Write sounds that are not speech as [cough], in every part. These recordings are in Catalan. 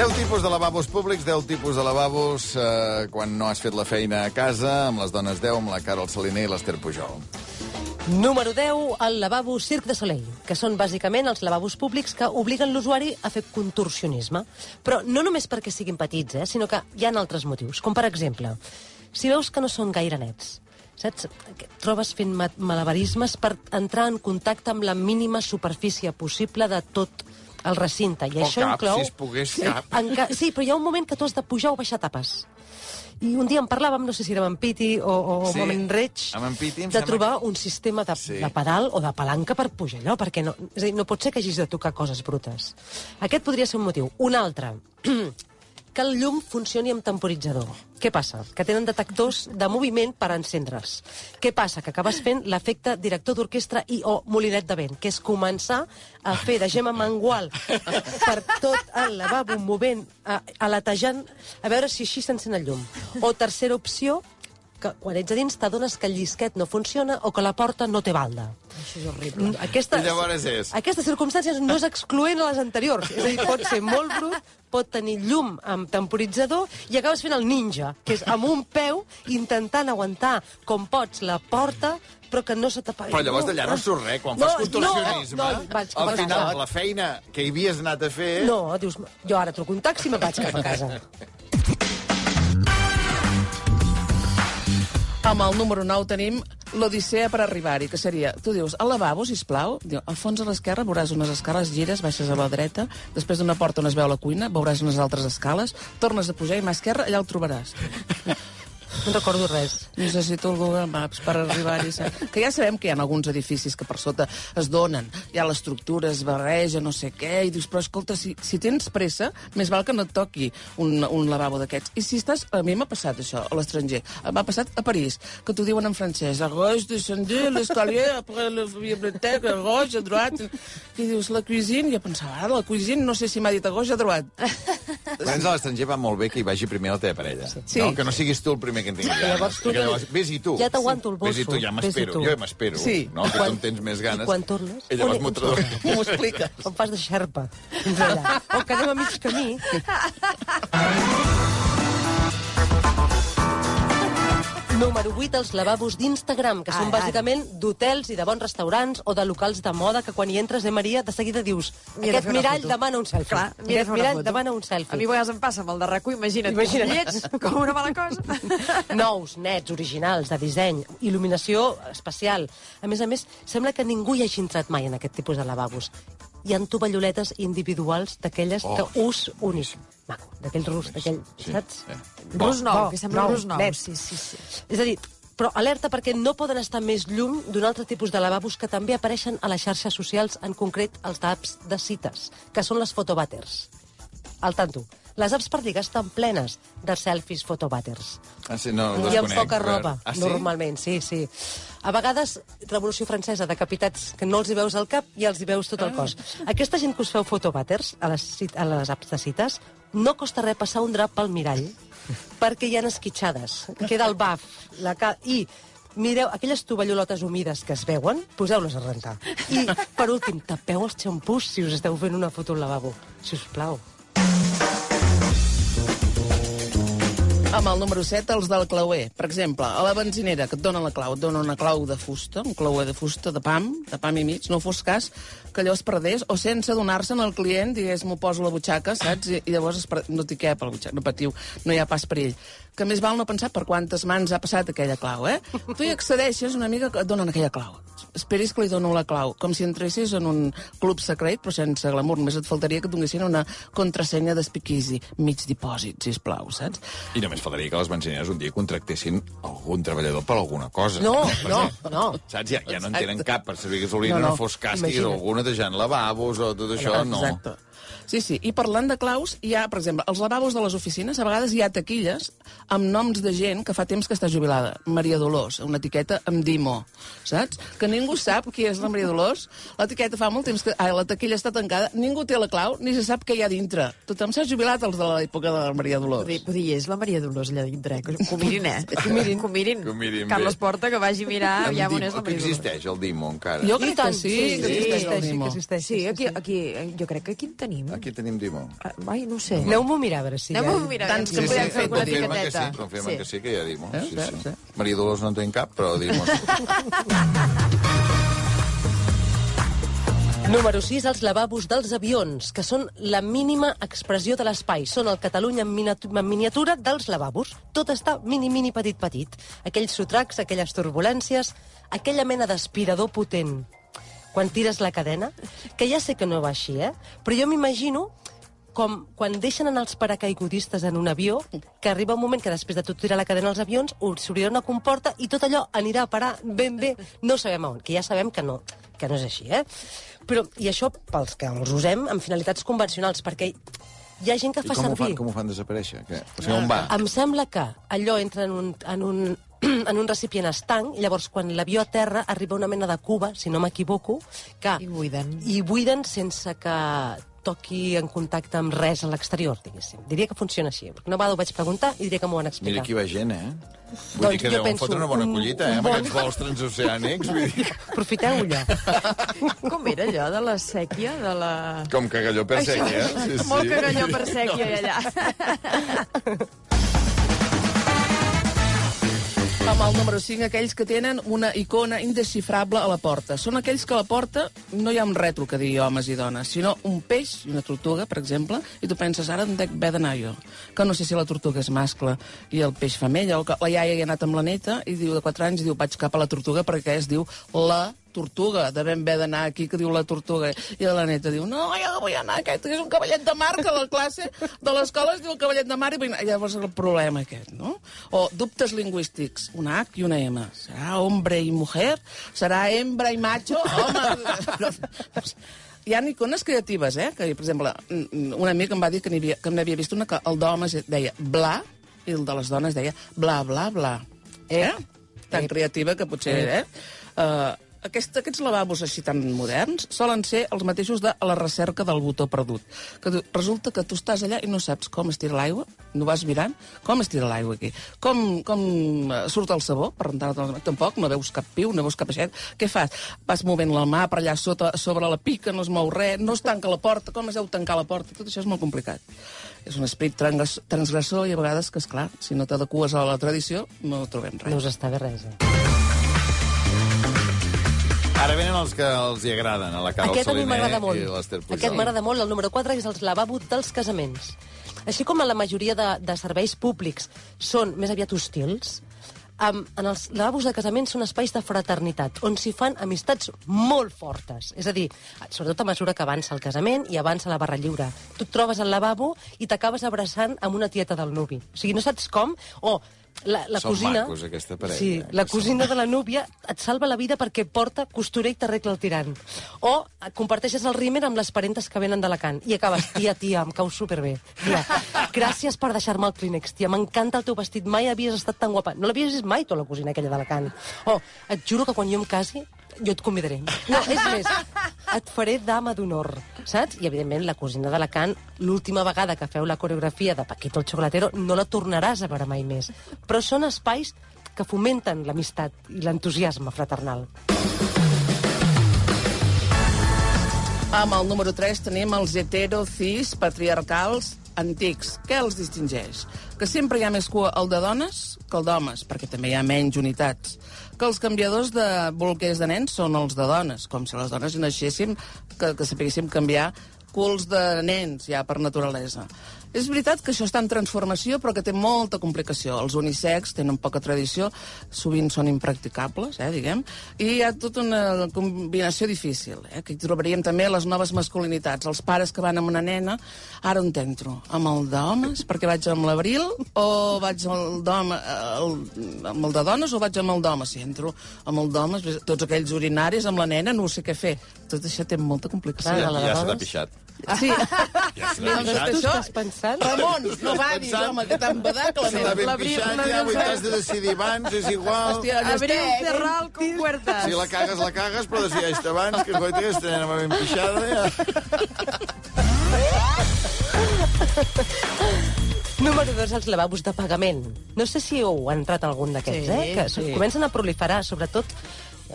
Deu tipus de lavabos públics, 10 tipus de lavabos eh, quan no has fet la feina a casa, amb les dones 10, amb la Carol Saliner i l'Ester Pujol. Número 10, el lavabo Cirque de Soleil, que són bàsicament els lavabos públics que obliguen l'usuari a fer contorsionisme. Però no només perquè siguin petits, eh, sinó que hi ha altres motius. Com, per exemple, si veus que no són gaire nets, saps? Trobes fent ma- malabarismes per entrar en contacte amb la mínima superfície possible de tot el recinte. I O això cap, inclou... si es pogués, sí, cap. en ca... sí, però hi ha un moment que tu has de pujar o baixar tapes. I un dia en parlàvem, no sé si era amb en Piti o, o Sí, amb en Reig, amb en Piti de trobar que- un sistema de, Sí. de pedal o de palanca per pujar allò, perquè no, és a dir, no pot ser que hagis de tocar coses brutes. Aquest podria ser un motiu. Un altre, [clears throat] que el llum funcioni amb temporitzador. Què passa? Que tenen detectors de moviment per encendre's. Què passa? Que acabes fent l'efecte director d'orquestra i o molinet de vent, que és començar a fer de gema mangual per tot el lavabo movent, a, alatejant, a veure si així s'encén el llum. O tercera opció, que quan ets a dins t'adones que el llisquet no funciona o que la porta no té balda. Això és horrible. Aquesta, I llavors és? Aquesta circumstància no és excloent a les anteriors. És a dir, pot ser molt brut, pot tenir llum amb temporitzador i acabes fent el ninja, que és amb un peu intentant aguantar com pots la porta però que no se t'apaga. Però llavors d'allà no surt res. Quan fas contorsionisme, no, no, vaig cap al final, casa. la feina que hi havies anat a fer... No, dius, jo ara truco un taxi i me'n vaig cap a casa. [laughs] Amb el número 9 tenim l'Odissea per arribar-hi, que seria, tu dius, al lavabo, sisplau, diu, al fons a l'esquerra veuràs unes escales, gires, baixes a la dreta, després d'una porta on es veu la cuina, veuràs unes altres escales, tornes a pujar i mà esquerra, allà el trobaràs. [laughs] No recordo res. Necessito el Google Maps per arribar-hi. Que ja sabem que hi ha alguns edificis que per sota es donen, hi ha l'estructura, es barreja, no sé què, i dius, però escolta, si, si tens pressa, més val que no et toqui un, un lavabo d'aquests. I si estàs... A mi m'ha passat això, a l'estranger. M'ha passat a París, que t'ho diuen en francès. A gauche, descendir, l'escalier, après la biblioteca, a gauche, a droite... I dius, la cuisine, i jo pensava, ara la cuisine, no sé si m'ha dit a gauche, a droite. Quan ets a l'estranger va molt bé que hi vagi primer la teva parella. Sí. No? Que no siguis tu el primer que en tingui ganes. llavors tu I que llavors, Ves-hi tu. Ja t'aguanto el Ves-hi bolso. tu, ja m'espero. Jo ja m'espero. Sí. No? Que Quan- tu en tens més ganes. I quan tornes? I llavors On m'ho trauré. [laughs] M'ho expliques? Em fas de xerpa. Fins allà. O que anem a mig camí. [laughs] Número 8, els lavabos d'Instagram, que són bàsicament d'hotels i de bons restaurants o de locals de moda que quan hi entres, eh, Maria, de seguida dius de aquest una mirall foto." demana un selfie. Clar, de aquest una mirall foto. demana un selfie. A mi a vegades em passa amb el de RAC1, imagina't, Imagina't. imagina't. bitllets com una mala cosa. [laughs] nous, nets, originals, de disseny, il·luminació especial. A més a més, sembla que ningú hi hagi entrat mai en aquest tipus de lavabos. Hi ha tovalloletes individuals d'aquelles Oh. que ús únic. Maco, d'aquell rus, d'aquell, Sí, saps? sí. Rus nou, Bo, que sembla nou, rus nou. net. Sí, sí, sí. És a dir, però alerta perquè no poden estar més lluny d'un altre tipus de lavabos que també apareixen a les xarxes socials, en concret els d'apps de cites, que són les fotobàters. Al tanto. Les apps per lligar estan plenes de selfies fotobàters. Ah, sí, no, I amb conec. poca roba, Ah, sí? normalment, sí, sí. A vegades, Revolució Francesa, decapitats que no els hi veus al cap i els hi veus tot el cos. Aquesta gent que us feu fotobàters a les, a les apps de cites, no costa res passar un drap pel mirall, perquè hi ha esquitxades. Queda el baf, la ca... i mireu aquelles tovallolotes humides que es veuen, poseu-les a rentar. I, per últim, tapeu els xampús si us esteu fent una foto al lavabo, si us plau. Amb el número 7, els del clauer. Per exemple, a la benzinera, que et dona la clau, et dona una clau de fusta, un clauer de fusta, de pam, de pam i mig, no fos cas que allò es perdés, o sense adonar-se'n el client, digués, m'ho poso a la butxaca, saps? I, i llavors es per... no t'hi cap a la butxaca, no patiu, no hi ha pas perill. Que més val no pensar per quantes mans ha passat aquella clau, eh? [laughs] Tu hi accedeixes, una amiga que et donen aquella clau. Esperis que li dono la clau, com si entressis en un club secret, però sense glamour. Només et faltaria que et donessin una contrasenya d'espiquisi, mig dipòsit, sisplau, saps? I només faltaria que les benzineres un dia contractessin algun treballador per alguna cosa. No, no, no. Saps? Ja, ja no en Exacte. tenen cap per servir gasolina, No, no, no. fos Imagina't. algú netejant lavabos o tot això, no. Exacte. Sí, sí. I parlant de claus, hi ha, per exemple, als lavabos de les oficines, a vegades hi ha taquilles amb noms de gent que fa temps que està jubilada. Maria Dolors, una etiqueta amb Dimo, saps? Que ningú sap qui és la Maria Dolors. L'etiqueta fa molt temps que... Ai, la taquilla està tancada, ningú té la clau, ni se sap què hi ha dintre. Tothom s'ha jubilat, els de l'època de la Maria Dolors. Vull dir, vull dir, és la Maria Dolors allà dintre, eh? Que ho mirin, eh? Que ho mirin. Que ho mirin. Que ho mirin bé. Carles Porta, que vagi a mirar, aviam on és la que Maria Dolors. existeix el Dimo, encara. Jo crec que sí, sí, que sí, existeix el sí, Dimo. que existeix. Sí, aquí, aquí, eh, jo crec que aquí en tenim. Aquí tenim Dimo. Ah, Ai, no ho sé. Aneu-m'ho a mirar, a veure si Anem hi a mirar, Tants aviam que podem fer alguna confirmen que etiqueteta. sí, confirmen que sí, que hi ha Dimo. Eh, Sí, sí, sí. sí. Maria Dolors no en tenim cap, però Dimo sí. [laughs] Número 6, els lavabos dels avions, que són la mínima expressió de l'espai. Són el Catalunya en en miniatura dels lavabos. Tot està mini, mini, petit, petit. Aquells sotracs, aquelles turbulències, aquella mena d'aspirador potent quan tires la cadena, que ja sé que no va així, eh? Però jo m'imagino com quan deixen anar els paracaigudistes en un avió, que arriba un moment que després de tot tirar la cadena als avions, s'obrirà una comporta i tot allò anirà a parar ben bé, no sabem on, que ja sabem que no, que no és així, eh? Però, I això pels que els usem amb finalitats convencionals, perquè hi ha gent que I fa com ho, servir... fan, com ho fan desaparèixer? Que, o sigui, on va? Em sembla que allò entra en un, en un, en un recipient estanc, i llavors quan l'avió aterra arriba una mena de cuba, si no m'equivoco, que... I buiden. I buiden sense que toqui en contacte amb res a l'exterior, diguéssim. Diria que funciona així. Perquè una vegada ho vaig preguntar i diria que m'ho van explicar. Mira, aquí va gent, eh? Vull Doncs dir que deuen penso, fotre una bona un- collita, eh? Amb bon- aquests vols transoceànics. Vull dir, Aprofiteu-ho ja. [laughs] Com era allò de la sèquia, de la... com cagalló per sèquia. Sí, sí. Molt cagalló per [laughs] sèquia allà. [laughs] Amb el número 5, aquells que tenen una icona indesxifrable a la porta. Són aquells que a la porta no hi ha un retro que digui homes i dones, sinó un peix i una tortuga, per exemple, i tu penses, ara on dec haver d'anar jo? Que no sé si la tortuga és mascle i el peix femella, o que la iaia hi ha anat amb la neta i diu de 4 anys i diu, vaig cap a la tortuga perquè es diu la tortuga, devem haver d'anar aquí que diu la tortuga. I la neta diu, no, jo vull anar, aquest que és un cavallet de mar, que la classe de l'escola es diu el cavallet de mar, i vull anar. Llavors el problema aquest, no? O dubtes lingüístics, una H i una M. Serà hombre i mujer? Serà hembra i macho? Home... [laughs] Hi ha icones creatives, eh? Que, per exemple, un amic em va dir que n'hi havia, que n'havia vist una que el d'home deia bla i el de les dones deia bla, bla, bla. Eh? Tan creativa que potser, eh? Uh, aquest, aquests lavabos així tan moderns solen ser els mateixos de la recerca del botó perdut. Que tu- resulta que tu estàs allà i no saps com es tira l'aigua, no vas mirant, com es tira l'aigua aquí, com, com eh, surt el sabó, per rentar tampoc, no veus cap piu, no veus cap aixet, què fas? Vas movent la mà per allà sota, sobre la pica, no es mou res, no es tanca la porta, com es deu tancar la porta? Tot això és molt complicat. És un esperit transgress- transgressor i a vegades que, és clar, si no t'adecues a la tradició, no trobem res. No us està bé res, eh? Ara venen els que els hi agraden, a la Carol Aquest a mi m'agrada molt. i l'Ester Pujol. Aquest m'agrada molt. El número 4 és els lavabos dels casaments. Així com a la majoria de, de serveis públics són més aviat hostils, um, en els lavabos de casaments són espais de fraternitat, on s'hi fan amistats molt fortes. És a dir, sobretot a mesura que avança el casament i avança la barra lliure. Tu et trobes al lavabo i t'acabes abraçant amb una tieta del nuvi. O sigui, no saps com, o la, la Són cosina... macos, aquesta parella, Sí, la cosina de la núvia et salva la vida perquè porta costura i t'arregla el tirant. O comparteixes el rímer amb les parentes que venen d'Alacant i acabes, tia, tia, em cau superbé. Tia, gràcies per deixar-me el clínex, tia, m'encanta el teu vestit, mai havies estat tan guapa. No l'havies vist mai, tu, la cosina aquella d'Alacant. O, et juro que quan jo em casi, jo et convidaré. No, és més, et faré dama d'honor, saps? I, evidentment, la cosina d'Alacant, l'última vegada que feu la coreografia de Paquito el Chocolatero, no la tornaràs a veure mai més. Però són espais que fomenten l'amistat i l'entusiasme fraternal. Amb el número 3 tenim els hetero, cis, patriarcals, antics. Què els distingeix? Que sempre hi ha més cua el de dones que el d'homes, perquè també hi ha menys unitats. Que els canviadors de bolquers de nens són els de dones, com si les dones naixéssim, que, que sapiguéssim canviar culs de nens, ja per naturalesa. És veritat que això està en transformació, però que té molta complicació. Els unisex tenen poca tradició, sovint són impracticables, eh, diguem, i hi ha tota una combinació difícil, eh, que hi trobaríem també les noves masculinitats. Els pares que van amb una nena, ara on t'entro? Amb el d'homes, perquè vaig amb l'abril, o vaig amb el, d'home, el, amb el de dones, o vaig amb el d'homes? Si entro amb el d'homes, tots aquells urinaris amb la nena, no ho sé què fer. Tot això té molta complicació. Clar, Ja, de ja se t'ha dones. pixat. Sí. Ja Doncs pixat. tu estàs pensant? Ramon, no va dir, Pensant. home, que tan badà que la meva. ben L'abril, pixat, l'abril ja, vull serà- t'has de decidir abans, és igual. Hòstia, Abril està, eh? Cerral con puertas. Si la cagues, la cagues, però decideix abans, que coi, aquesta nena va ben pixada, ja. Número 2, els lavabos de pagament. No sé si heu entrat algun d'aquests, Sí, eh? Que sí. comencen a proliferar, sobretot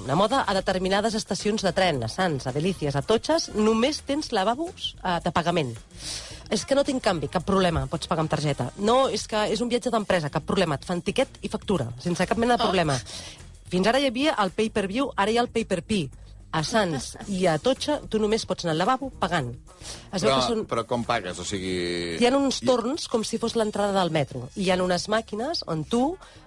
una moda a determinades estacions de tren, a Sants, a Delícies, a Totxes, només tens lavabos eh, de pagament. És que no tinc canvi, cap problema, pots pagar amb targeta. No, és que és un viatge d'empresa, cap problema, et fan tiquet i factura, sense cap mena de problema. Fins ara hi havia el pay-per-view, ara hi ha el pay-per-pee. A Sants i a Totxa tu només pots anar al lavabo pagant. Es veu Però, que són... però com pagues? O sigui... Hi ha uns torns com si fos l'entrada del metro. I hi ha unes màquines on tu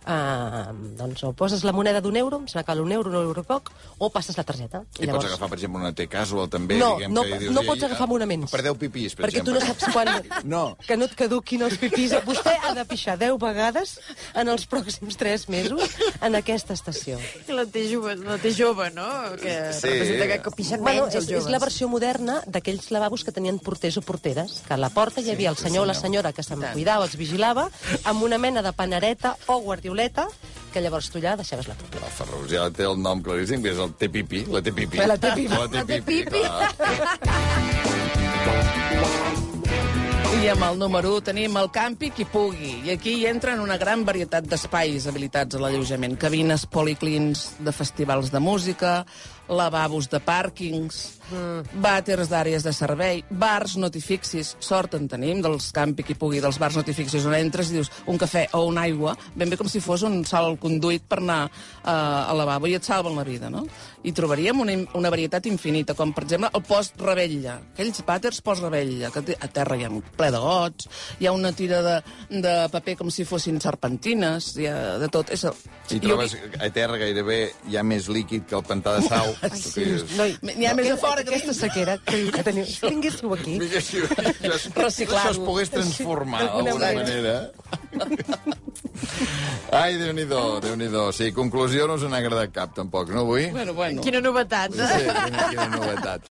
eh, doncs, o poses la moneda d'un euro, em sembla que un euro, un euro i poc, o passes la targeta. I pots agafar, per exemple, una T-Casual, també? No, diguem, no, que dius, no "Ei, pots agafar monaments. Per 10 pipís, per perquè exemple. tu no saps quan... [laughs] No. Que no et caduquin els pipís. Vostè ha de pixar 10 vegades en els pròxims 3 mesos en aquesta estació. La té jove, la té jove no? Que Sí. Representa que pixen Bueno, menys és, els joves. és la versió moderna d'aquells lavabos que tenien porters o porteres, que a la porta hi havia el senyor o la senyora que se'n cuidava, els vigilava, amb una mena de panareta o guardioleta, que llavors tu allà deixaves la foto. El Ferrus ja té el nom claríssim, que és el T-Pipi. La T-Pipi. La T-Pipi. La T-Pipi, clar. [laughs] I amb el número 1 tenim el campi qui pugui. I aquí hi entren una gran varietat d'espais habilitats a l'alleujament. Cabines policlins de festivals de música, lavabos de pàrquings, mm. vàters d'àrees de servei, bars notifixis, sort en tenim dels campi qui pugui, dels bars notifixis, on entres i dius un cafè o una aigua, ben bé com si fos un salt conduït per anar uh, al lavabo i et salven la vida, no? I trobaríem una, una varietat infinita, com per exemple el post-rebella, aquells vàters post-rebella, que a terra hi ha ple de gots, hi ha una tira de, de paper com si fossin serpentines, hi ha de tot. És el... I Jo trobes que a terra gairebé hi ha més líquid que el pantà de sau. [laughs] Ai, sí. No, N'hi ha més a fora que Aquesta sequera que, que teniu. Si tinguéssiu aquí... Mira [laughs] si això, es- Reciclar-ho. això es pogués transformar d'alguna d'alguna manera. [laughs] [laughs] Ai, Déu-n'hi-do, déu nhi déu Sí, conclusió no us n'ha agradat cap, tampoc, no, avui? Bueno, bueno. Quina novetat. Sí, quina, quina novetat.